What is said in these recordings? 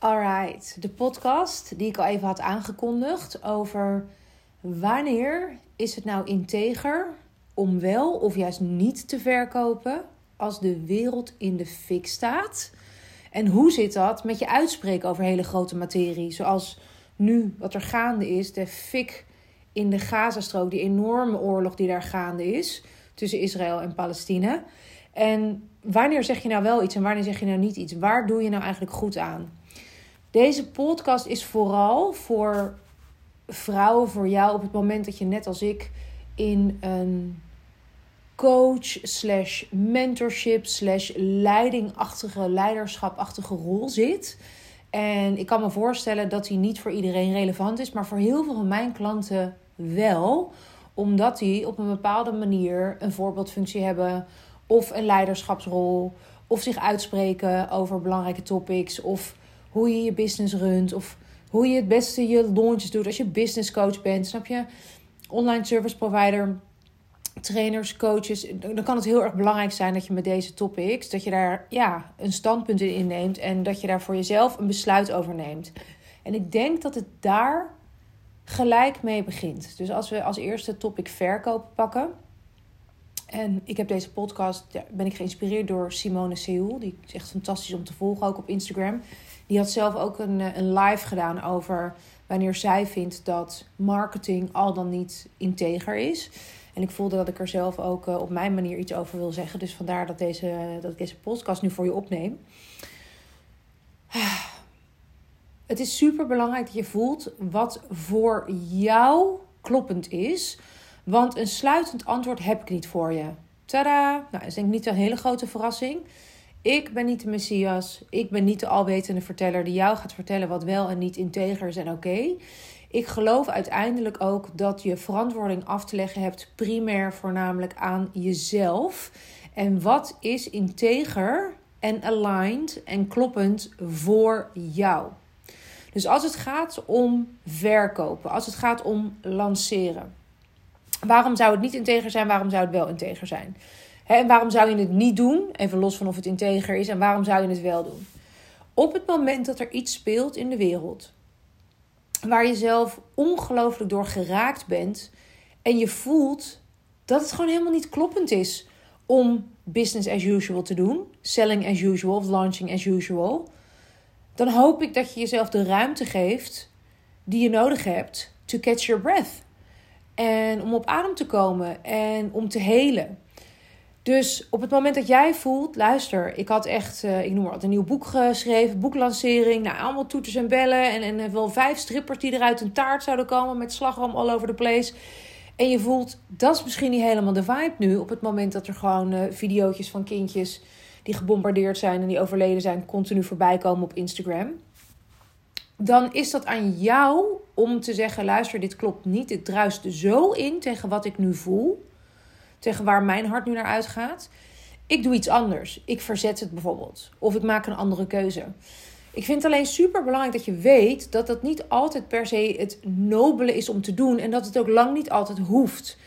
Alright, de podcast die ik al even had aangekondigd over wanneer is het nou integer om wel of juist niet te verkopen als de wereld in de fik staat. En hoe zit dat met je uitspreken over hele grote materie, zoals nu wat er gaande is, de fik in de Gazastrook, die enorme oorlog die daar gaande is tussen Israël en Palestina. En wanneer zeg je nou wel iets en wanneer zeg je nou niet iets? Waar doe je nou eigenlijk goed aan? Deze podcast is vooral voor vrouwen, voor jou op het moment dat je net als ik in een coach slash mentorship slash leidingachtige, leiderschapachtige rol zit. En ik kan me voorstellen dat die niet voor iedereen relevant is, maar voor heel veel van mijn klanten wel. Omdat die op een bepaalde manier een voorbeeldfunctie hebben of een leiderschapsrol. Of zich uitspreken over belangrijke topics. Of hoe je je business runt. Of hoe je het beste je launches doet als je business coach bent. Snap je? Online service provider, trainers, coaches. Dan kan het heel erg belangrijk zijn dat je met deze topics, dat je daar ja, een standpunt in inneemt. En dat je daar voor jezelf een besluit over neemt. En ik denk dat het daar gelijk mee begint. Dus als we als eerste topic verkopen pakken. En ik heb deze podcast, ben ik geïnspireerd door Simone Seul. Die is echt fantastisch om te volgen, ook op Instagram. Die had zelf ook een, eh, een live gedaan over wanneer zij vindt dat marketing al dan niet integer is. En ik voelde dat ik er zelf ook uh, op mijn manier iets over wil zeggen. Dus vandaar dat, deze, dat ik deze podcast nu voor je opneem. Het is super belangrijk dat je voelt wat voor jou kloppend is. Want een sluitend antwoord heb ik niet voor je. Tada! Nou, dat is denk ik niet een hele grote verrassing. Ik ben niet de Messias. Ik ben niet de alwetende verteller die jou gaat vertellen wat wel en niet integer is en oké. Ik geloof uiteindelijk ook dat je verantwoording af te leggen hebt, primair voornamelijk aan jezelf. En wat is integer en aligned en kloppend voor jou? Dus als het gaat om verkopen, als het gaat om lanceren, waarom zou het niet integer zijn? Waarom zou het wel integer zijn? En waarom zou je het niet doen? Even los van of het integer is. En waarom zou je het wel doen? Op het moment dat er iets speelt in de wereld. Waar je zelf ongelooflijk door geraakt bent. En je voelt dat het gewoon helemaal niet kloppend is om business as usual te doen. Selling as usual of launching as usual. Dan hoop ik dat je jezelf de ruimte geeft die je nodig hebt to catch your breath. En om op adem te komen en om te helen. Dus op het moment dat jij voelt, luister, ik had echt, uh, ik noem maar wat, een nieuw boek geschreven, boeklancering, nou allemaal toeters en bellen en, en wel vijf strippers die eruit een taart zouden komen met slagroom all over the place. En je voelt, dat is misschien niet helemaal de vibe nu, op het moment dat er gewoon uh, van kindjes die gebombardeerd zijn en die overleden zijn, continu voorbij komen op Instagram. Dan is dat aan jou om te zeggen, luister, dit klopt niet, dit druist zo in tegen wat ik nu voel tegen waar mijn hart nu naar uitgaat. Ik doe iets anders. Ik verzet het bijvoorbeeld. Of ik maak een andere keuze. Ik vind het alleen super belangrijk dat je weet dat dat niet altijd per se het nobele is om te doen. En dat het ook lang niet altijd hoeft.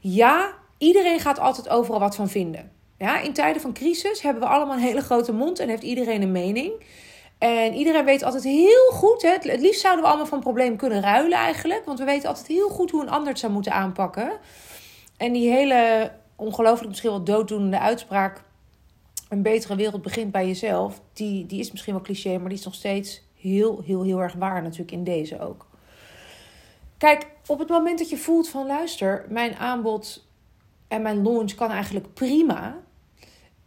Ja, iedereen gaat altijd overal wat van vinden. Ja, in tijden van crisis hebben we allemaal een hele grote mond en heeft iedereen een mening. En iedereen weet altijd heel goed, hè, het liefst zouden we allemaal van probleem kunnen ruilen eigenlijk. Want we weten altijd heel goed hoe een ander het zou moeten aanpakken. En die hele ongelooflijk misschien wel dooddoenende uitspraak... een betere wereld begint bij jezelf... Die, die is misschien wel cliché, maar die is nog steeds heel, heel, heel erg waar natuurlijk in deze ook. Kijk, op het moment dat je voelt van luister, mijn aanbod en mijn launch kan eigenlijk prima.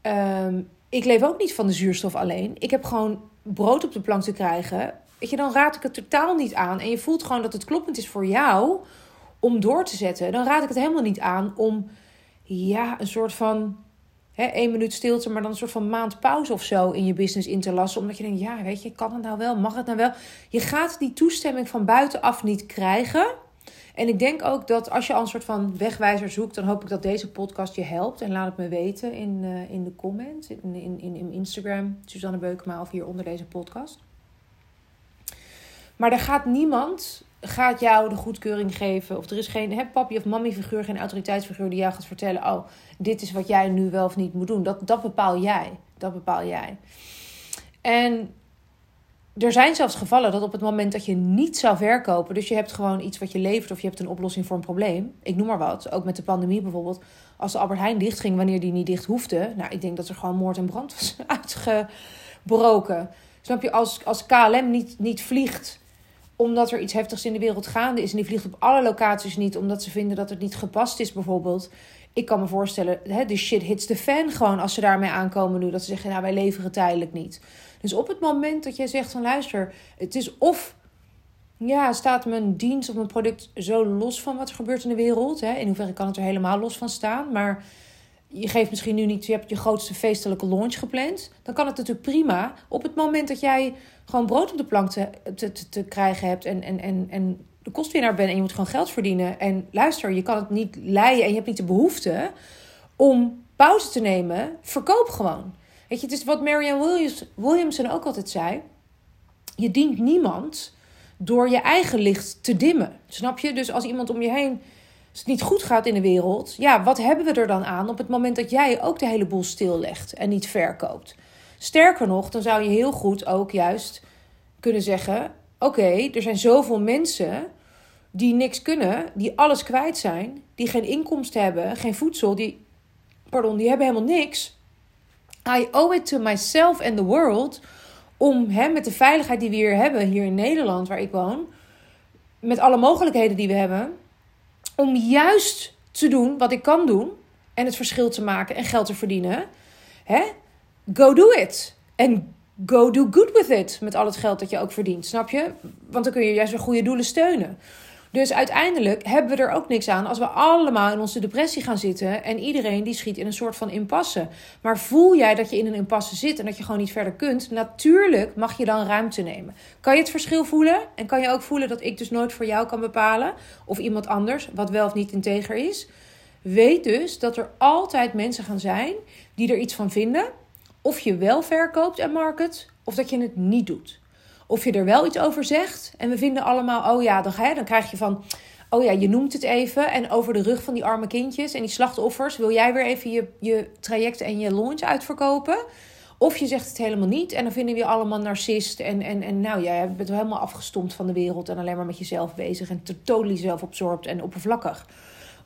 Um, ik leef ook niet van de zuurstof alleen. Ik heb gewoon brood op de plank te krijgen. Weet je, dan raad ik het totaal niet aan. En je voelt gewoon dat het kloppend is voor jou om door te zetten, dan raad ik het helemaal niet aan om ja, een soort van hè, één minuut stilte, maar dan een soort van maand pauze of zo in je business in te lassen. Omdat je denkt, ja, weet je, kan het nou wel? Mag het nou wel? Je gaat die toestemming van buitenaf niet krijgen. En ik denk ook dat als je al een soort van wegwijzer zoekt, dan hoop ik dat deze podcast je helpt. En laat het me weten in, uh, in de comments, in, in, in, in Instagram, Suzanne Beukema of hier onder deze podcast. Maar er gaat niemand gaat jou de goedkeuring geven. Of er is geen hè, papi of mami figuur, geen autoriteitsfiguur die jou gaat vertellen: Oh, dit is wat jij nu wel of niet moet doen. Dat, dat bepaal jij. Dat bepaal jij. En er zijn zelfs gevallen dat op het moment dat je niet zou verkopen, dus je hebt gewoon iets wat je levert of je hebt een oplossing voor een probleem, ik noem maar wat, ook met de pandemie bijvoorbeeld, als de Albert Heijn dichtging wanneer die niet dicht hoefde, nou ik denk dat er gewoon moord en brand was uitgebroken. Snap je, als, als KLM niet, niet vliegt omdat er iets heftigs in de wereld gaande is en die vliegt op alle locaties niet omdat ze vinden dat het niet gepast is bijvoorbeeld. Ik kan me voorstellen, hè, de shit hits the fan gewoon als ze daarmee aankomen nu. Dat ze zeggen, nou wij leveren tijdelijk niet. Dus op het moment dat jij zegt van luister, het is of ja, staat mijn dienst of mijn product zo los van wat er gebeurt in de wereld. Hè? In hoeverre kan het er helemaal los van staan. Maar je geeft misschien nu niet, je hebt je grootste feestelijke launch gepland. Dan kan het natuurlijk prima. Op het moment dat jij gewoon brood op de plank te, te, te, krijgen hebt en, en, en, en de kostwinnaar bent en je moet gewoon geld verdienen. En luister, je kan het niet leiden en je hebt niet de behoefte om pauze te nemen. Verkoop gewoon. Weet je, het is wat Marianne Williams, Williamson ook altijd zei. Je dient niemand door je eigen licht te dimmen. Snap je? Dus als iemand om je heen als het niet goed gaat in de wereld, ja, wat hebben we er dan aan op het moment dat jij ook de hele boel stillegt en niet verkoopt? Sterker nog, dan zou je heel goed ook juist kunnen zeggen: Oké, er zijn zoveel mensen die niks kunnen, die alles kwijt zijn, die geen inkomsten hebben, geen voedsel, die, pardon, die hebben helemaal niks. I owe it to myself and the world om hè, met de veiligheid die we hier hebben, hier in Nederland, waar ik woon, met alle mogelijkheden die we hebben, om juist te doen wat ik kan doen en het verschil te maken en geld te verdienen. Hè? Go do it. En go do good with it. Met al het geld dat je ook verdient, snap je? Want dan kun je juist weer goede doelen steunen. Dus uiteindelijk hebben we er ook niks aan als we allemaal in onze depressie gaan zitten en iedereen die schiet in een soort van impasse. Maar voel jij dat je in een impasse zit en dat je gewoon niet verder kunt, natuurlijk mag je dan ruimte nemen. Kan je het verschil voelen en kan je ook voelen dat ik dus nooit voor jou kan bepalen of iemand anders wat wel of niet integer is? Weet dus dat er altijd mensen gaan zijn die er iets van vinden, of je wel verkoopt en market, of dat je het niet doet. Of je er wel iets over zegt. En we vinden allemaal, oh ja, dan, dan krijg je van. Oh ja, je noemt het even. En over de rug van die arme kindjes en die slachtoffers wil jij weer even je, je traject en je launch uitverkopen. Of je zegt het helemaal niet en dan vinden we je allemaal narcist. En, en, en nou ja, je bent helemaal afgestompt van de wereld en alleen maar met jezelf bezig. En totally zelfabsorbed en oppervlakkig.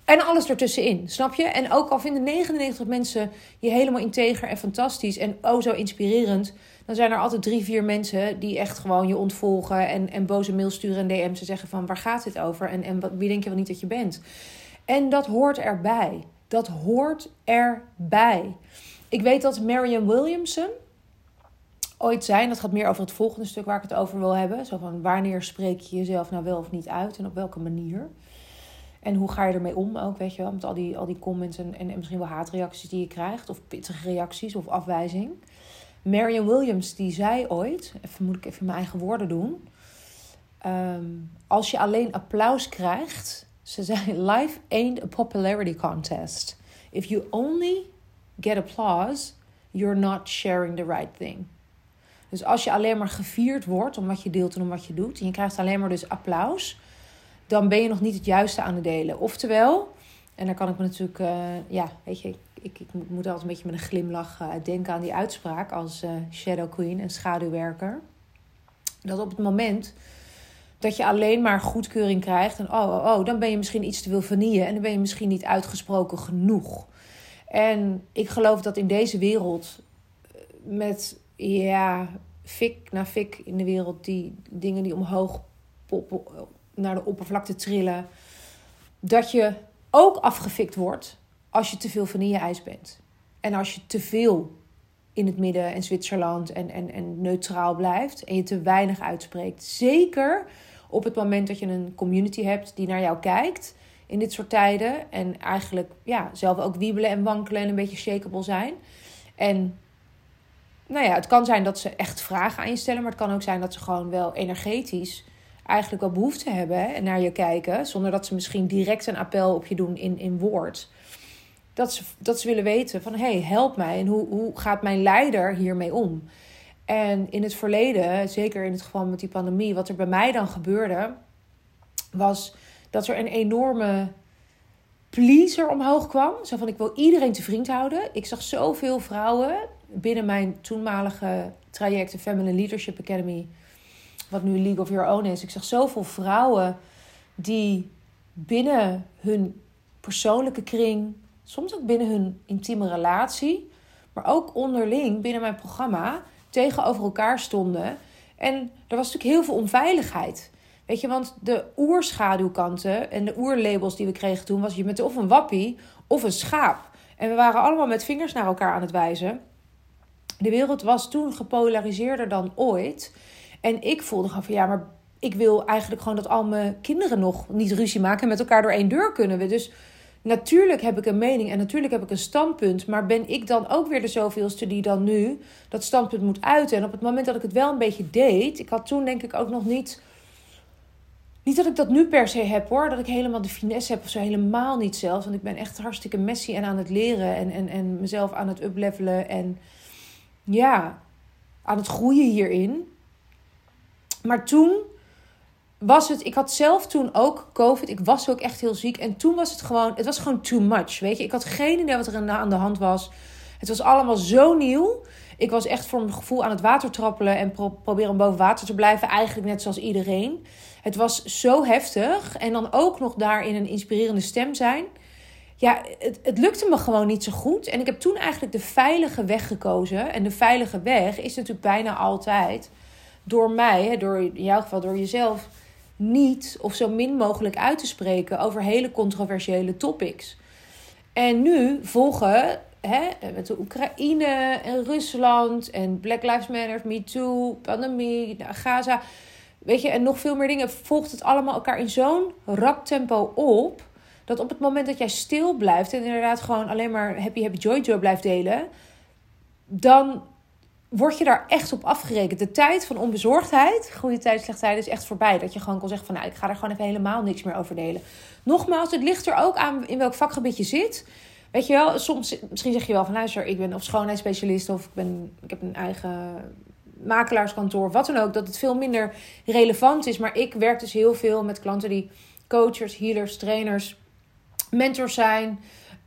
En alles ertussenin, snap je? En ook al vinden 99 mensen je helemaal integer en fantastisch en oh zo inspirerend dan zijn er altijd drie, vier mensen die echt gewoon je ontvolgen en, en boze mails sturen en DM's en zeggen van waar gaat dit over en, en wie denk je wel niet dat je bent. En dat hoort erbij. Dat hoort erbij. Ik weet dat Marianne Williamson ooit zei, dat gaat meer over het volgende stuk waar ik het over wil hebben. Zo van wanneer spreek je jezelf nou wel of niet uit en op welke manier. En hoe ga je ermee om ook, weet je wel, met al die, al die comments en, en, en misschien wel haatreacties die je krijgt. Of pittige reacties of afwijzing. Marion Williams die zei ooit, even moet ik even mijn eigen woorden doen. Ehm, als je alleen applaus krijgt, ze zei: Life ain't a popularity contest. If you only get applause, you're not sharing the right thing. Dus als je alleen maar gevierd wordt om wat je deelt en om wat je doet, en je krijgt alleen maar dus applaus, dan ben je nog niet het juiste aan het delen. Oftewel, en daar kan ik me natuurlijk, uh, ja, weet je, ik, moet altijd een beetje met een glimlach uh, denken aan die uitspraak als uh, Shadow Queen en schaduwwerker. Dat op het moment dat je alleen maar goedkeuring krijgt en oh, oh, oh, dan ben je misschien iets te veel vanille en dan ben je misschien niet uitgesproken genoeg. En ik geloof dat in deze wereld eh, met ja, fik na fik in de wereld, die dingen die omhoog naar de oppervlakte trillen, dat je ook afgefikt wordt als je te veel vanille-ijs bent. En als je te veel in het midden en Zwitserland en, en, en neutraal blijft en je te weinig uitspreekt. Zeker op het moment dat je een community hebt die naar jou kijkt in dit soort tijden. En eigenlijk ja, zelf ook wiebelen en wankelen en een beetje shakeable zijn. En nou ja, het kan zijn dat ze echt vragen aan je stellen, maar het kan ook zijn dat ze gewoon wel energetisch eigenlijk wel behoefte hebben en naar je kijken, zonder dat ze misschien direct een appel op je doen in, in woord dat ze, dat ze willen weten van... hey, help mij en hoe, hoe gaat mijn leider hiermee om? En in het verleden, zeker in het geval met die pandemie... wat er bij mij dan gebeurde... was dat er een enorme pleaser omhoog kwam. Zo van, ik wil iedereen te vriend houden. Ik zag zoveel vrouwen binnen mijn toenmalige traject... de Feminine Leadership Academy... wat nu League of Your Own is. Ik zag zoveel vrouwen die binnen hun persoonlijke kring, soms ook binnen hun intieme relatie, maar ook onderling binnen mijn programma tegenover elkaar stonden. En er was natuurlijk heel veel onveiligheid. Weet je, want de oerschaduwkanten en de oerlabels die we kregen toen was je met of een wappie of een schaap. En we waren allemaal met vingers naar elkaar aan het wijzen. De wereld was toen gepolariseerder dan ooit. En ik voelde gewoon van ja, maar ik wil eigenlijk gewoon dat al mijn kinderen nog niet ruzie maken en met elkaar door één deur kunnen we. Dus natuurlijk heb ik een mening en natuurlijk heb ik een standpunt. Maar ben ik dan ook weer de zoveelste die dan nu dat standpunt moet uiten? En op het moment dat ik het wel een beetje deed, ik had toen denk ik ook nog niet. Niet dat ik dat nu per se heb hoor, dat ik helemaal de finesse heb of zo, helemaal niet zelfs. Want ik ben echt hartstikke messy en aan het leren en, en, en mezelf aan het uplevelen en ja, aan het groeien hierin. Maar toen was het, ik had zelf toen ook COVID. Ik was ook echt heel ziek. En toen was het gewoon, het was gewoon too much. Weet je, ik had geen idee wat er aan de hand was. Het was allemaal zo nieuw. Ik was echt voor mijn gevoel aan het water trappelen en proberen boven water te blijven. Eigenlijk net zoals iedereen. Het was zo heftig. En dan ook nog daarin een inspirerende stem zijn. Ja, het, het lukte me gewoon niet zo goed. En ik heb toen eigenlijk de veilige weg gekozen. En de veilige weg is natuurlijk bijna altijd door mij, door in jouw geval door jezelf, niet of zo min mogelijk uit te spreken over hele controversiële topics. En nu volgen hè, met de Oekraïne en Rusland en Black Lives Matter, Me Too, pandemie, Gaza. Weet je, en nog veel meer dingen. Volgt het allemaal elkaar in zo'n rap tempo op. Dat op het moment dat jij stil blijft en inderdaad gewoon alleen maar happy, happy, joy, joy blijft delen. Dan word je daar echt op afgerekend. De tijd van onbezorgdheid, goede tijd, slechte tijd, is echt voorbij. Dat je gewoon kon zeggen van nou, ik ga er gewoon even helemaal niks meer over delen. Nogmaals, het ligt er ook aan in welk vakgebied je zit. Weet je wel, soms, misschien zeg je wel van luister, ik ben of schoonheidsspecialist of ik, ben, ik heb een eigen makelaarskantoor, wat dan ook, dat het veel minder relevant is. Maar ik werk dus heel veel met klanten die coaches, healers, trainers, mentors zijn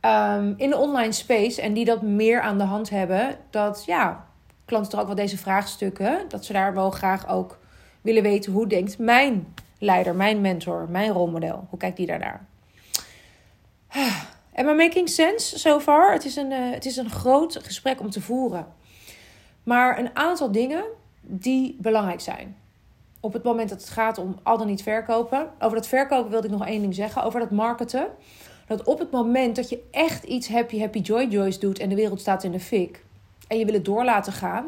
um, in de online space en die dat meer aan de hand hebben. Dat ja, klanten toch ook wel deze vraagstukken. Dat ze daar wel graag ook willen weten hoe denkt mijn leider, mijn mentor, mijn rolmodel. Hoe kijkt die daarnaar? En my making sense so far? Het is, een, uh, het is een groot gesprek om te voeren. Maar een aantal dingen die belangrijk zijn. Op het moment dat het gaat om al dan niet verkopen. Over dat verkopen wilde ik nog één ding zeggen. Over dat marketen. Dat op het moment dat je echt iets happy, happy, joy, joys doet en de wereld staat in de fik en je wil het door laten gaan,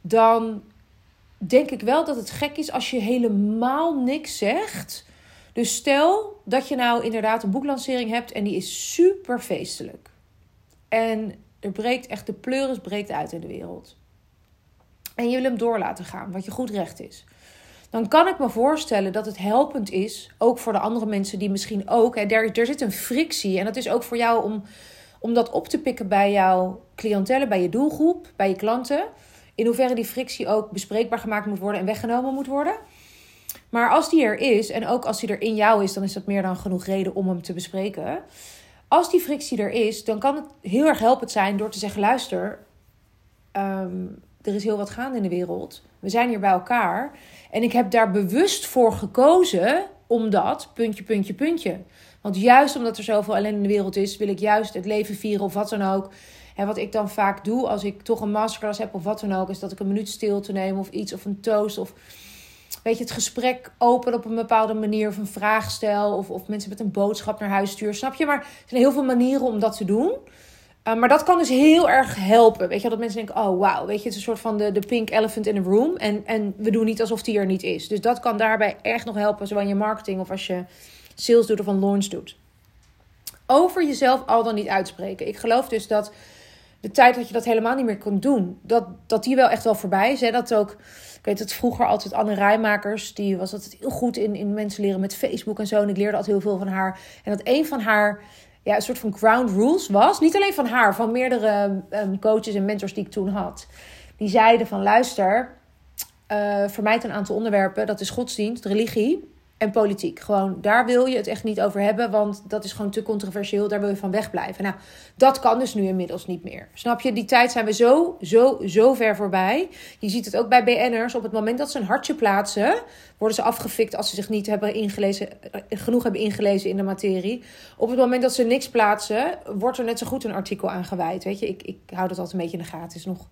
dan denk ik wel dat het gek is als je helemaal niks zegt. Dus stel dat je nou inderdaad een boeklancering hebt en die is super feestelijk. En er breekt echt de pleuris breekt uit in de wereld. En je wil hem door laten gaan, wat je goed recht is. Dan kan ik me voorstellen dat het helpend is, ook voor de andere mensen die misschien ook. Er zit een frictie en dat is ook voor jou om om dat op te pikken bij jouw cliëntelen, bij je doelgroep, bij je klanten. In hoeverre die frictie ook bespreekbaar gemaakt moet worden en weggenomen moet worden. Maar als die er is, en ook als die er in jou is, dan is dat meer dan genoeg reden om hem te bespreken. Als die frictie er is, dan kan het heel erg helpend zijn door te zeggen: luister, ehm, er is heel wat gaande in de wereld. We zijn hier bij elkaar. En ik heb daar bewust voor gekozen omdat, puntje, puntje, puntje. Want juist omdat er zoveel ellende in de wereld is, wil ik juist het leven vieren of wat dan ook. En wat ik dan vaak doe als ik toch een masterclass heb of wat dan ook, is dat ik een minuut stil te nemen of iets of een toast of weet je, het gesprek open op een bepaalde manier of een vraag stel of, of mensen met een boodschap naar huis stuur. Snap je? Maar er zijn heel veel manieren om dat te doen. Uh, maar dat kan dus heel erg helpen. Weet je, dat mensen denken: oh wauw, weet je, het is een soort van de, de pink elephant in the room. En, en we doen niet alsof die er niet is. Dus dat kan daarbij echt nog helpen, zowel in je marketing of als je sales doet of een launch doet. Over jezelf al dan niet uitspreken. Ik geloof dus dat de tijd dat je dat helemaal niet meer kon doen, dat, dat die wel echt wel voorbij is. Hè? Dat ook, ik weet het vroeger altijd Anne Rijmakers, die was altijd heel goed in, in mensen leren met Facebook en zo. En ik leerde altijd heel veel van haar. En dat een van haar ja, een soort van ground rules was, niet alleen van haar, van meerdere um, coaches en mentors die ik toen had. Die zeiden van luister, uh, vermijd een aantal onderwerpen, dat is godsdienst, religie en politiek. Gewoon, daar wil je het echt niet over hebben, want dat is gewoon te controversieel. Daar wil je van wegblijven. Nou, dat kan dus nu inmiddels niet meer. Snap je? Die tijd zijn we zo, zo, zo ver voorbij. Je ziet het ook bij BN'ers. Op het moment dat ze een hartje plaatsen, worden ze afgefikt als ze zich niet hebben ingelezen, eh, genoeg hebben ingelezen in de materie. Op het moment dat ze niks plaatsen, wordt er net zo goed een artikel aan gewijd. Weet je, ik, ik hou dat altijd een beetje in de gaten. Is nog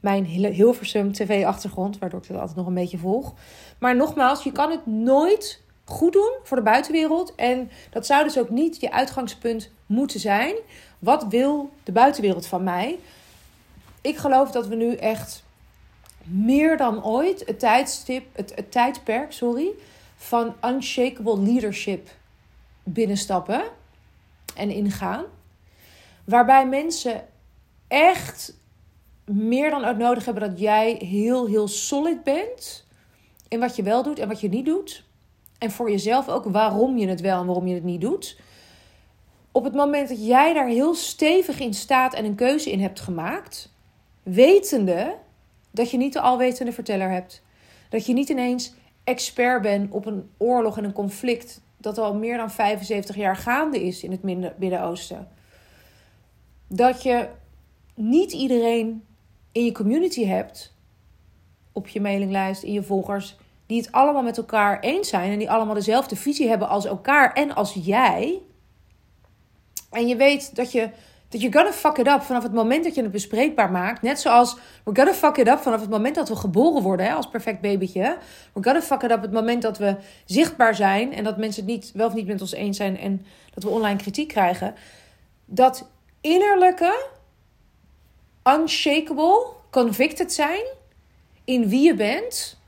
mijn Hilversum TV-achtergrond, waardoor ik het altijd nog een beetje volg. Maar nogmaals, je kan het nooit goed doen voor de buitenwereld. En dat zou dus ook niet je uitgangspunt moeten zijn. Wat wil de buitenwereld van mij? Ik geloof dat we nu echt meer dan ooit het tijdstip, het, het tijdperk, sorry, van unshakable leadership binnenstappen en ingaan. Waarbij mensen echt meer dan uitnodig nodig hebben dat jij heel, heel solid bent in wat je wel doet en wat je niet doet. En voor jezelf ook waarom je het wel en waarom je het niet doet. Op het moment dat jij daar heel stevig in staat en een keuze in hebt gemaakt, wetende dat je niet de alwetende verteller hebt. Dat je niet ineens expert bent op een oorlog en een conflict dat al meer dan 75 jaar gaande is in het Midden-Oosten. Dat je niet iedereen in je community hebt, op je mailinglijst, in je volgers, die het allemaal met elkaar eens zijn en die allemaal dezelfde visie hebben als elkaar en als jij. En je weet dat je dat you're gonna fuck it up vanaf het moment dat je het bespreekbaar maakt. Net zoals we're gonna fuck it up vanaf het moment dat we geboren worden hè, als perfect babytje. We're gonna fuck it up het moment dat we zichtbaar zijn en dat mensen het niet, wel of niet met ons eens zijn en dat we online kritiek krijgen. Dat innerlijke unshakable, convicted zijn in wie je bent,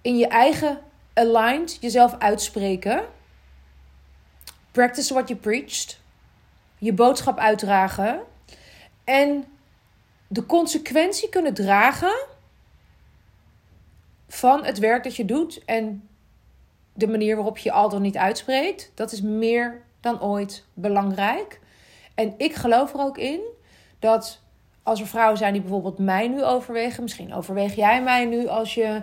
in je eigen aligned jezelf uitspreken. Practice what you preached. Je boodschap uitdragen. En de consequentie kunnen dragen van het werk dat je doet en de manier waarop je al dan niet uitspreekt. Dat is meer dan ooit belangrijk. En ik geloof er ook in dat als er vrouwen zijn die bijvoorbeeld mij nu overwegen, misschien overweeg jij mij nu als je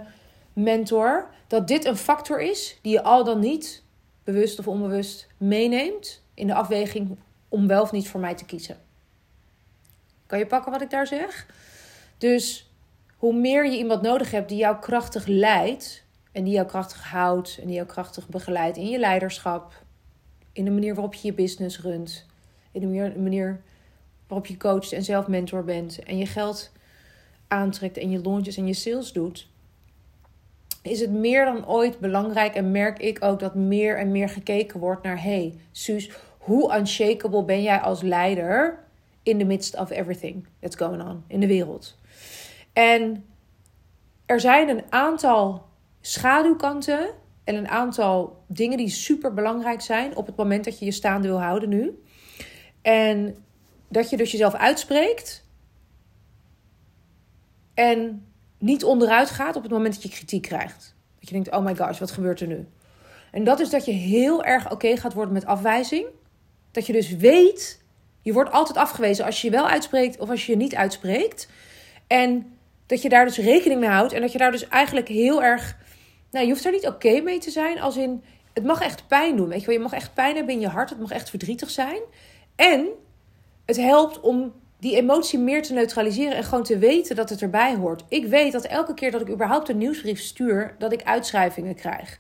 mentor, dat dit een factor is die je al dan niet bewust of onbewust meeneemt in de afweging om wel of niet voor mij te kiezen. Kan je pakken wat ik daar zeg? Dus hoe meer je iemand nodig hebt die jou krachtig leidt en die jou krachtig houdt en die jou krachtig begeleidt in je leiderschap, in de manier waarop je je business runt, in de manier waarop je coacht en zelf mentor bent en je geld aantrekt en je launches en je sales doet, is het meer dan ooit belangrijk en merk ik ook dat meer en meer gekeken wordt naar: hey, Suus, hoe unshakable ben jij als leider in the midst of everything that's going on in de wereld? En er zijn een aantal schaduwkanten en een aantal dingen die super belangrijk zijn op het moment dat je je staande wil houden nu. En dat je dus jezelf uitspreekt en niet onderuit gaat op het moment dat je kritiek krijgt. Dat je denkt, oh my gosh, wat gebeurt er nu? En dat is dat je heel erg oké gaat worden met afwijzing. Dat je dus weet, je wordt altijd afgewezen als je je wel uitspreekt of als je je niet uitspreekt. En dat je daar dus rekening mee houdt en dat je daar dus eigenlijk heel erg... Nou, je hoeft er niet oké mee te zijn als in... Het mag echt pijn doen, weet je wel. Je mag echt pijn hebben in je hart. Het mag echt verdrietig zijn. En het helpt om die emotie meer te neutraliseren en gewoon te weten dat het erbij hoort. Ik weet dat elke keer dat ik überhaupt een nieuwsbrief stuur, dat ik uitschrijvingen krijg.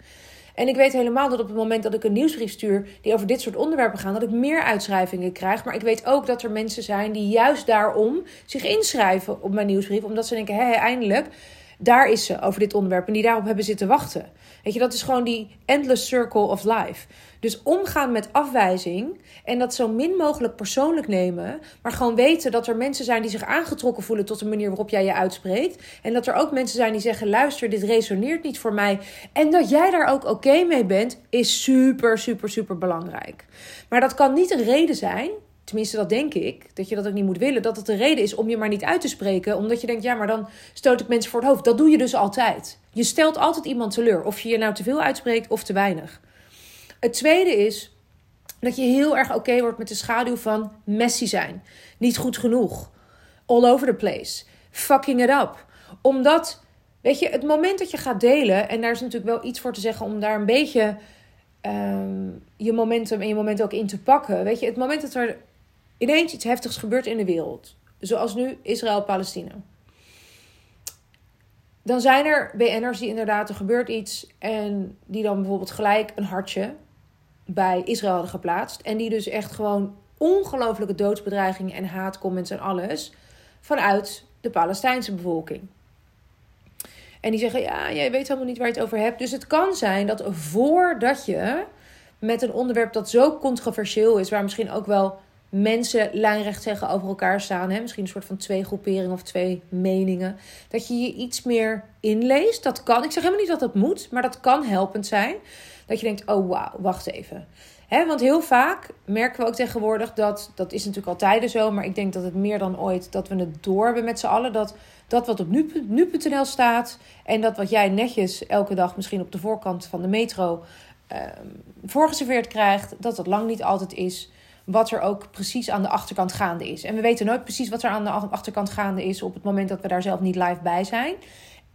En ik weet helemaal dat op het moment dat ik een nieuwsbrief stuur die over dit soort onderwerpen gaan, dat ik meer uitschrijvingen krijg. Maar ik weet ook dat er mensen zijn die juist daarom zich inschrijven op mijn nieuwsbrief, omdat ze denken: hé, eindelijk daar is ze over dit onderwerp. En die daarop hebben zitten wachten. Weet je, dat is gewoon die endless circle of life. Dus omgaan met afwijzing en dat zo min mogelijk persoonlijk nemen. Maar gewoon weten dat er mensen zijn die zich aangetrokken voelen tot de manier waarop jij je uitspreekt. En dat er ook mensen zijn die zeggen: luister, dit resoneert niet voor mij. En dat jij daar ook oké mee bent, is super, super, super belangrijk. Maar dat kan niet een reden zijn tenminste dat denk ik, dat je dat ook niet moet willen, dat het de reden is om je maar niet uit te spreken, omdat je denkt, ja, maar dan stoot ik mensen voor het hoofd. Dat doe je dus altijd. Je stelt altijd iemand teleur, of je je nou te veel uitspreekt of te weinig. Het tweede is dat je heel erg oké wordt met de schaduw van messy zijn, niet goed genoeg, all over the place, fucking it up. Omdat, weet je, het moment dat je gaat delen, en daar is natuurlijk wel iets voor te zeggen om daar een beetje ehm, je momentum en je moment ook in te pakken. Weet je, het moment dat er ineens iets heftigs gebeurt in de wereld, zoals nu Israël-Palestina. Dan zijn er BN'ers die inderdaad, er gebeurt iets en die dan bijvoorbeeld gelijk een hartje bij Israël hadden geplaatst. En die dus echt gewoon ongelooflijke doodsbedreigingen en haatcomments en alles vanuit de Palestijnse bevolking. En die zeggen, ja, jij weet helemaal niet waar je het over hebt. Dus het kan zijn dat voordat je met een onderwerp dat zo controversieel is, waar misschien ook wel mensen lijnrecht tegenover elkaar staan, hè, misschien een soort van twee groeperingen of twee meningen, dat je je iets meer inleest. Dat kan. Ik zeg helemaal niet dat dat moet, maar dat kan helpend zijn. Dat je denkt, oh wauw, wacht even. He, want heel vaak merken we ook tegenwoordig dat, dat is natuurlijk altijd zo, maar ik denk dat het meer dan ooit, dat we het door hebben met z'n allen. Dat dat wat op nu.nl staat en dat wat jij netjes elke dag misschien op de voorkant van de metro uh, voorgeserveerd krijgt, dat dat lang niet altijd is wat er ook precies aan de achterkant gaande is. En we weten nooit precies wat er aan de achterkant gaande is op het moment dat we daar zelf niet live bij zijn.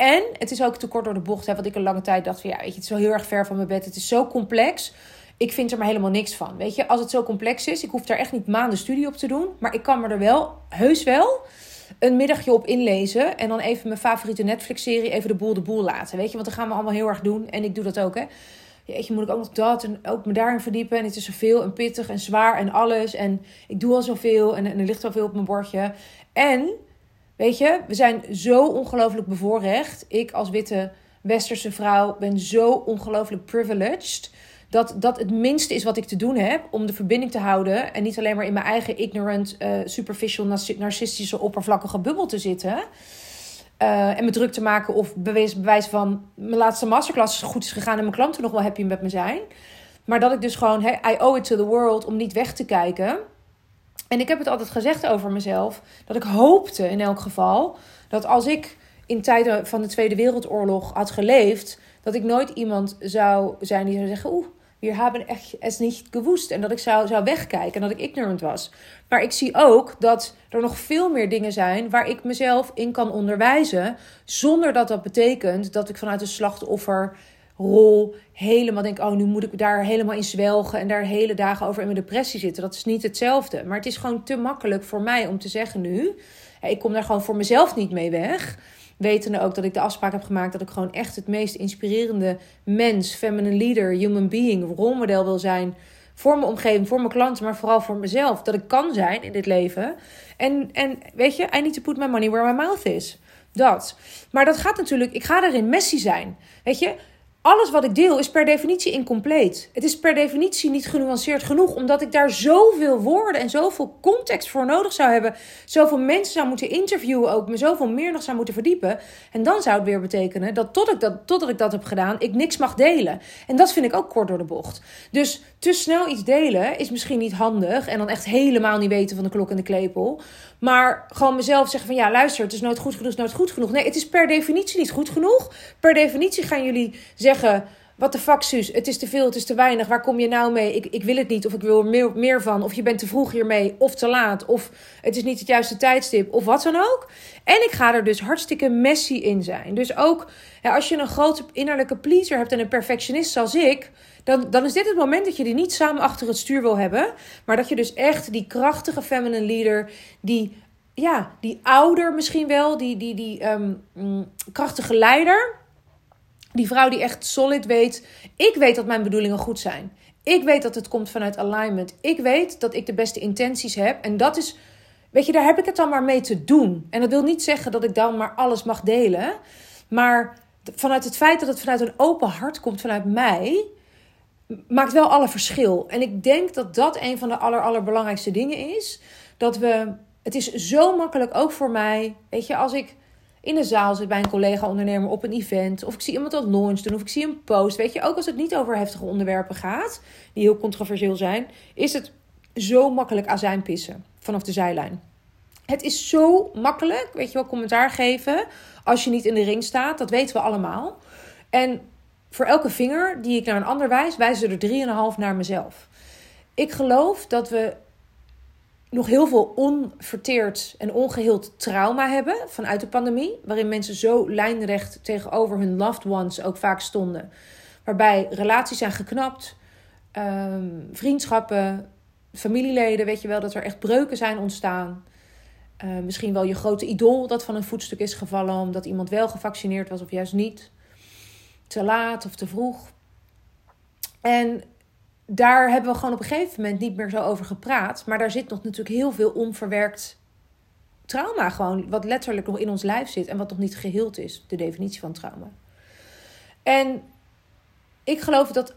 En het is ook te kort door de bocht, hè, wat ik een lange tijd dacht van ja, weet je, het is wel heel erg ver van mijn bed. Het is zo complex ik vind er maar helemaal niks van. Weet je, als het zo complex is, ik hoef daar echt niet maanden studie op te doen. Maar ik kan me er wel, heus wel, een middagje op inlezen. En dan even mijn favoriete Netflix-serie, even de boel de boel laten. Weet je, want dat gaan we allemaal heel erg doen. En ik doe dat ook, hè. Jeetje, moet ik ook nog dat en ook me daarin verdiepen. En het is zoveel en pittig en zwaar en alles. En ik doe al zoveel en, en er ligt al veel op mijn bordje. En, weet je, we zijn zo ongelooflijk bevoorrecht. Ik als witte westerse vrouw ben zo ongelooflijk privileged dat dat het minste is wat ik te doen heb om de verbinding te houden. En niet alleen maar in mijn eigen ignorant, uh, superficial, narcistische, oppervlakkige bubbel te zitten. Uh, en me druk te maken of bewijs, bewijs van mijn laatste masterclass goed is gegaan en mijn klanten nog wel happy met me zijn. Maar dat ik dus gewoon, I owe it to the world om niet weg te kijken. En ik heb het altijd gezegd over mezelf, dat ik hoopte in elk geval dat als ik in tijden van de Tweede Wereldoorlog had geleefd, dat ik nooit iemand zou zijn die zou zeggen: Oeh, we hebben echt es niet gewoest. En dat ik zou, zou wegkijken en dat ik ignorant was. Maar ik zie ook dat er nog veel meer dingen zijn waar ik mezelf in kan onderwijzen. Zonder dat dat betekent dat ik vanuit een slachtofferrol helemaal denk: oh, nu moet ik daar helemaal in zwelgen en daar hele dagen over in mijn depressie zitten. Dat is niet hetzelfde. Maar het is gewoon te makkelijk voor mij om te zeggen nu: ik kom daar gewoon voor mezelf niet mee weg. Wetende ook dat ik de afspraak heb gemaakt dat ik gewoon echt het meest inspirerende mens, feminine leader, human being, rolmodel wil zijn. Voor mijn omgeving, voor mijn klanten, maar vooral voor mezelf. Dat ik kan zijn in dit leven. En, en weet je, I need to put my money where my mouth is. Dat. Maar dat gaat natuurlijk, ik ga erin Messi zijn. Weet je, alles wat ik deel is per definitie incompleet. Het is per definitie niet genuanceerd genoeg, omdat ik daar zoveel woorden en zoveel context voor nodig zou hebben. Zoveel mensen zou moeten interviewen, ook me zoveel meer nog zou moeten verdiepen. En dan zou het weer betekenen dat, tot ik dat totdat ik dat heb gedaan, ik niks mag delen. En dat vind ik ook kort door de bocht. Dus te snel iets delen is misschien niet handig en dan echt helemaal niet weten van de klok en de klepel. Maar gewoon mezelf zeggen van ja, luister, het is nooit goed genoeg, het is nooit goed genoeg. Nee, het is per definitie niet goed genoeg. Per definitie gaan jullie zeggen, wat de fuck Suus, het is te veel, het is te weinig. Waar kom je nou mee? Ik, ik wil het niet of ik wil er meer, meer van. Of je bent te vroeg hiermee of te laat. Of het is niet het juiste tijdstip of wat dan ook. En ik ga er dus hartstikke messy in zijn. Dus ook als je een grote innerlijke pleaser hebt en een perfectionist zoals ik dan, dan is dit het moment dat je die niet samen achter het stuur wil hebben. Maar dat je dus echt die krachtige feminine leader, die, ja, die ouder misschien wel, die, die, die ehm, mm, krachtige leider. Die vrouw die echt solid weet. Ik weet dat mijn bedoelingen goed zijn. Ik weet dat het komt vanuit alignment. Ik weet dat ik de beste intenties heb. En dat is, weet je, daar heb ik het dan maar mee te doen. En dat wil niet zeggen dat ik dan maar alles mag delen. Maar vanuit het feit dat het vanuit een open hart komt vanuit mij, maakt wel alle verschil. En ik denk dat dat een van de aller, allerbelangrijkste dingen is. Dat we, het is zo makkelijk ook voor mij, weet je, als ik in de zaal zit bij een collega-ondernemer op een event, of ik zie iemand een launch doen, of ik zie een post, weet je, ook als het niet over heftige onderwerpen gaat, die heel controversieel zijn, is het zo makkelijk azijn pissen vanaf de zijlijn. Het is zo makkelijk, weet je wel, commentaar geven als je niet in de ring staat, dat weten we allemaal. En voor elke vinger die ik naar een ander wijs, wijzen er drieënhalf naar mezelf. Ik geloof dat we nog heel veel onverteerd en ongeheeld trauma hebben vanuit de pandemie. Waarin mensen zo lijnrecht tegenover hun loved ones ook vaak stonden. Waarbij relaties zijn geknapt, ehm, vriendschappen, familieleden, weet je wel, dat er echt breuken zijn ontstaan. Uh, misschien wel je grote idool dat van een voetstuk is gevallen omdat iemand wel gevaccineerd was of juist niet. Te laat of te vroeg. En daar hebben we gewoon op een gegeven moment niet meer zo over gepraat. Maar daar zit nog natuurlijk heel veel onverwerkt trauma gewoon, wat letterlijk nog in ons lijf zit en wat nog niet geheeld is, de definitie van trauma. En ik geloof dat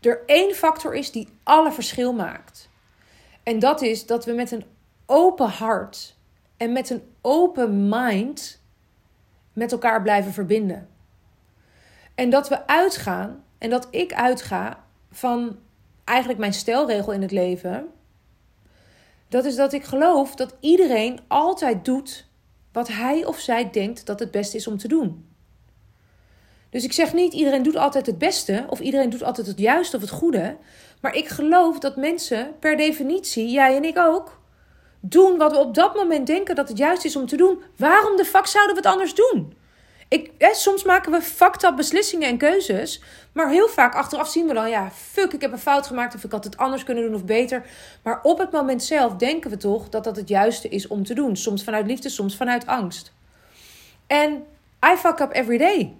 er één factor is die alle verschil maakt. En dat is dat we met een open hart en met een open mind met elkaar blijven verbinden. En dat we uitgaan, en dat ik uitga van eigenlijk mijn stelregel in het leven. Dat is dat ik geloof dat iedereen altijd doet wat hij of zij denkt dat het beste is om te doen. Dus ik zeg niet iedereen doet altijd het beste of iedereen doet altijd het juiste of het goede. Maar ik geloof dat mensen per definitie, jij en ik ook, doen wat we op dat moment denken dat het juist is om te doen. Waarom de fuck zouden we het anders doen? Ik, hè, soms maken we fucked up beslissingen en keuzes. Maar heel vaak achteraf zien we dan, ja, fuck, ik heb een fout gemaakt. Of ik had het anders kunnen doen of beter. Maar op het moment zelf denken we toch dat dat het juiste is om te doen. Soms vanuit liefde, soms vanuit angst. En I fuck up every day.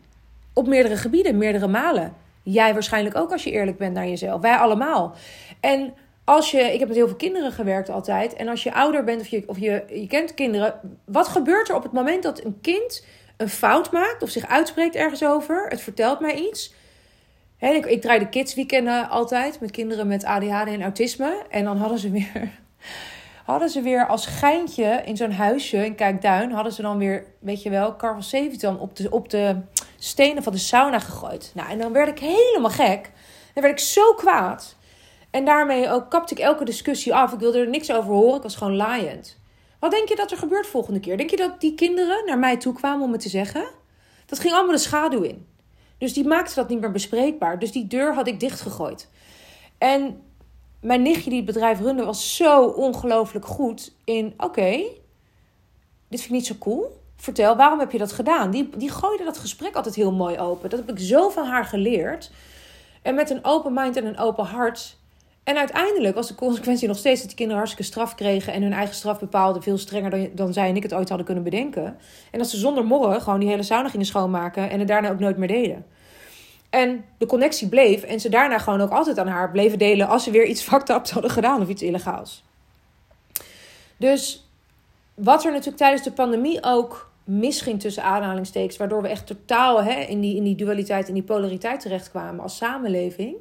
Op meerdere gebieden, meerdere malen. Jij waarschijnlijk ook als je eerlijk bent naar jezelf. Wij allemaal. En als je, ik heb met heel veel kinderen gewerkt altijd. En als je ouder bent of je, of je, je kent kinderen. Wat gebeurt er op het moment dat een kind een fout maakt of zich uitspreekt ergens over? Het vertelt mij iets. Ik, ik draai de kidsweekenden altijd met kinderen met ADHD en autisme. En dan hadden ze weer, hadden ze weer als geintje in zo'n huisje in Kijkduin... hadden ze dan weer, weet je wel, Carvel 70 op de, op de stenen van de sauna gegooid. Nou, en dan werd ik helemaal gek. Dan werd ik zo kwaad. En daarmee ook kapte ik elke discussie af. Ik wilde er niks over horen. Ik was gewoon laaiend. Wat denk je dat er gebeurt volgende keer? Denk je dat die kinderen naar mij toe kwamen om het te zeggen? Dat ging allemaal de schaduw in. Dus die maakte dat niet meer bespreekbaar. Dus die deur had ik dichtgegooid. En mijn nichtje die het bedrijf runde was zo ongelooflijk goed in... Oké, dit vind ik niet zo cool. Vertel, waarom heb je dat gedaan? Die, die gooide dat gesprek altijd heel mooi open. Dat heb ik zo van haar geleerd. En met een open mind en een open hart en uiteindelijk was de consequentie nog steeds dat die kinderen hartstikke straf kregen en hun eigen straf bepaalden veel strenger dan, dan zij en ik het ooit hadden kunnen bedenken. En dat ze zonder morren gewoon die hele sauna gingen schoonmaken en het daarna ook nooit meer deden. En de connectie bleef en ze daarna gewoon ook altijd aan haar bleven delen als ze weer iets fucked hadden gedaan of iets illegaals. Dus wat er natuurlijk tijdens de pandemie ook misging tussen aanhalingstekens, waardoor we echt totaal hè, in, die, in die dualiteit en die polariteit terechtkwamen als samenleving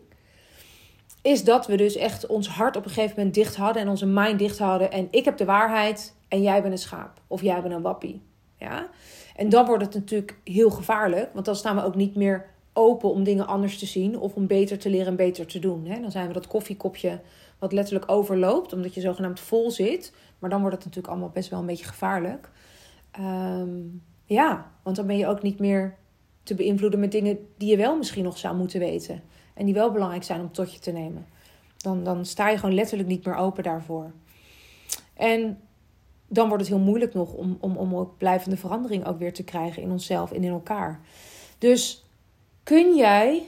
is dat we dus echt ons hart op een gegeven moment dicht hadden en onze mind dicht hadden. En ik heb de waarheid en jij bent een schaap. Of jij bent een wappie. Ja? En dan wordt het natuurlijk heel gevaarlijk. Want dan staan we ook niet meer open om dingen anders te zien. Of om beter te leren en beter te doen. Hè? Dan zijn we dat koffiekopje wat letterlijk overloopt. Omdat je zogenaamd vol zit. Maar dan wordt het natuurlijk allemaal best wel een beetje gevaarlijk. Ehm, ja, want dan ben je ook niet meer te beïnvloeden met dingen die je wel misschien nog zou moeten weten en die wel belangrijk zijn om tot je te nemen. Dan, dan sta je gewoon letterlijk niet meer open daarvoor. En dan wordt het heel moeilijk nog om, om, om ook blijvende verandering ook weer te krijgen in onszelf en in elkaar. Dus kun jij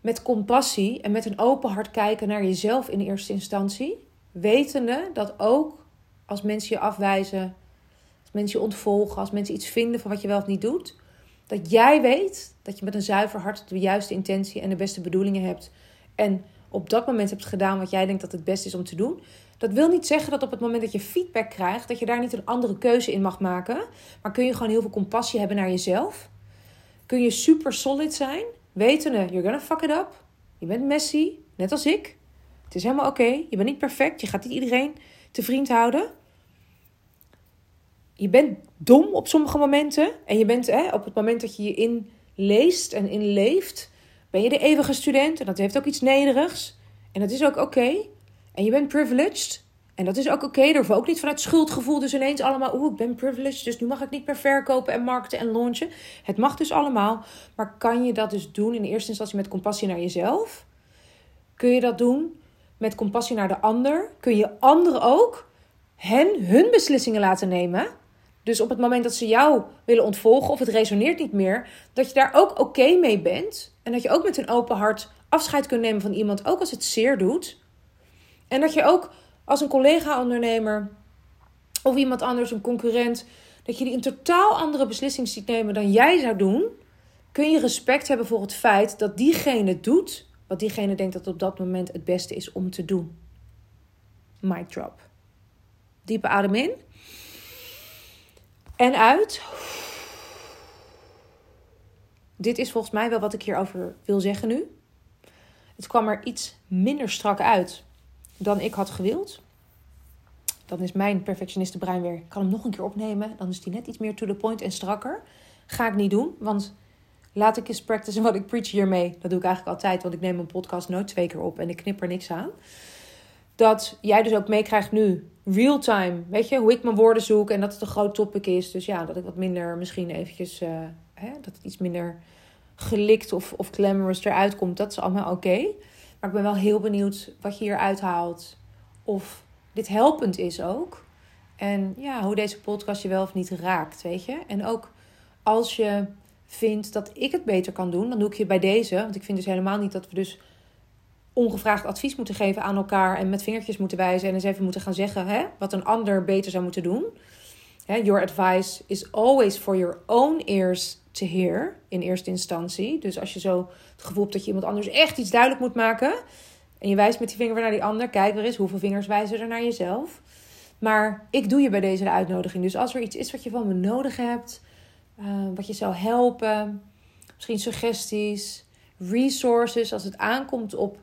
met compassie en met een open hart kijken naar jezelf in eerste instantie, wetende dat ook als mensen je afwijzen, als mensen je ontvolgen, als mensen iets vinden van wat je wel of niet doet, dat jij weet dat je met een zuiver hart de juiste intentie en de beste bedoelingen hebt. En op dat moment hebt gedaan wat jij denkt dat het beste is om te doen. Dat wil niet zeggen dat op het moment dat je feedback krijgt, dat je daar niet een andere keuze in mag maken. Maar kun je gewoon heel veel compassie hebben naar jezelf. Kun je super solid zijn, wetende, you're gonna fuck it up. Je bent messy, net als ik. Het is helemaal oké. Je bent niet perfect. Je gaat niet iedereen te vriend houden je bent dom op sommige momenten. En je bent hè, op het moment dat je je inleest en inleeft, ben je de eeuwige student. En dat heeft ook iets nederigs. En dat is ook oké. En je bent privileged. En dat is ook oké. Okay. Ook niet vanuit schuldgevoel. Dus ineens allemaal, oeh, ik ben privileged. Dus nu mag ik niet meer verkopen en markten en launchen. Het mag dus allemaal. Maar kan je dat dus doen in eerste instantie met compassie naar jezelf? Kun je dat doen met compassie naar de ander? Kun je anderen ook hen hun beslissingen laten nemen? Dus op het moment dat ze jou willen ontvolgen of het resoneert niet meer, dat je daar ook oké mee bent. En dat je ook met een open hart afscheid kunt nemen van iemand, ook als het zeer doet. En dat je ook als een collega-ondernemer of iemand anders, een concurrent, dat je die een totaal andere beslissing ziet nemen dan jij zou doen, kun je respect hebben voor het feit dat diegene doet wat diegene denkt dat op dat moment het beste is om te doen. Mic drop. Diepe adem in. En uit. Dit is volgens mij wel wat ik hierover wil zeggen nu. Het kwam er iets minder strak uit dan ik had gewild. Dan is mijn perfectionistenbrein weer. Ik kan hem nog een keer opnemen. Dan is die net iets meer to the point en strakker. Ga ik niet doen, want laat ik eens practicen wat ik preach hiermee. Dat doe ik eigenlijk altijd, want ik neem een podcast nooit twee keer op en ik knip er niks aan. Dat jij dus ook meekrijgt nu, real time, weet je, hoe ik mijn woorden zoek en dat het een groot topic is. Dus ja, dat ik wat minder misschien eventjes, uh, hè, dat het iets minder gelikt of, of glamorous eruit komt. Dat is allemaal oké. Maar ik ben wel heel benieuwd wat je hier uithaalt. Of dit helpend is ook. En ja, hoe deze podcast je wel of niet raakt, weet je. En ook als je vindt dat ik het beter kan doen, dan doe ik je bij deze. Want ik vind dus helemaal niet dat we dus ongevraagd advies moeten geven aan elkaar en met vingertjes moeten wijzen en eens even moeten gaan zeggen hè, wat een ander beter zou moeten doen. Hè, your advice is always for your own ears to hear in eerste instantie. Dus als je zo het gevoel hebt dat je iemand anders echt iets duidelijk moet maken en je wijst met die vinger weer naar die ander, kijk weer eens hoeveel vingers wijzen er naar jezelf. Maar ik doe je bij deze de uitnodiging. Dus als er iets is wat je van me nodig hebt, uh, wat je zou helpen, misschien suggesties, resources. Als het aankomt op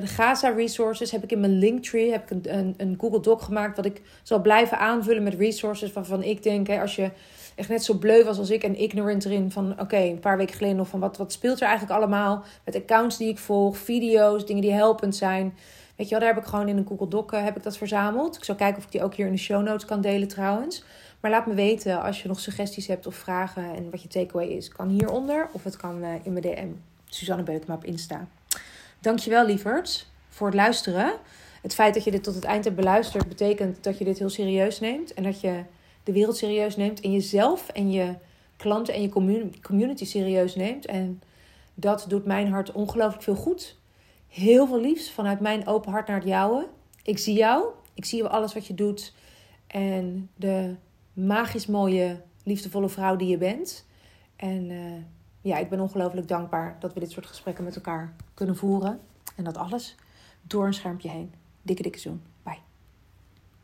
de Gaza resources, heb ik in mijn Linktree heb ik een, een, een, Google Doc gemaakt. Wat ik zal blijven aanvullen met resources waarvan ik denk, hè, als je echt net zo bleu was als ik en ignorant erin van oké, een paar weken geleden nog van wat, wat speelt er eigenlijk allemaal met accounts die ik volg, video's, dingen die helpend zijn. Weet je wel, daar heb ik gewoon in een Google Doc eh, heb ik dat verzameld. Ik zal kijken of ik die ook hier in de show notes kan delen trouwens. Maar laat me weten als je nog suggesties hebt of vragen en wat je takeaway is. Kan hieronder of het kan eh, in mijn DM. Suzanne Beukema op Insta. Dankjewel lieverd voor het luisteren. Het feit dat je dit tot het eind hebt beluisterd betekent dat je dit heel serieus neemt. En dat je de wereld serieus neemt. En jezelf en je klanten en je community serieus neemt. En dat doet mijn hart ongelooflijk veel goed. Heel veel liefs vanuit mijn open hart naar het jouwe. Ik zie jou. Ik zie alles wat je doet. En de magisch mooie, liefdevolle vrouw die je bent. En uh, ja, ik ben ongelooflijk dankbaar dat we dit soort gesprekken met elkaar kunnen voeren. En dat alles door een schermpje heen. Dikke, dikke zoen.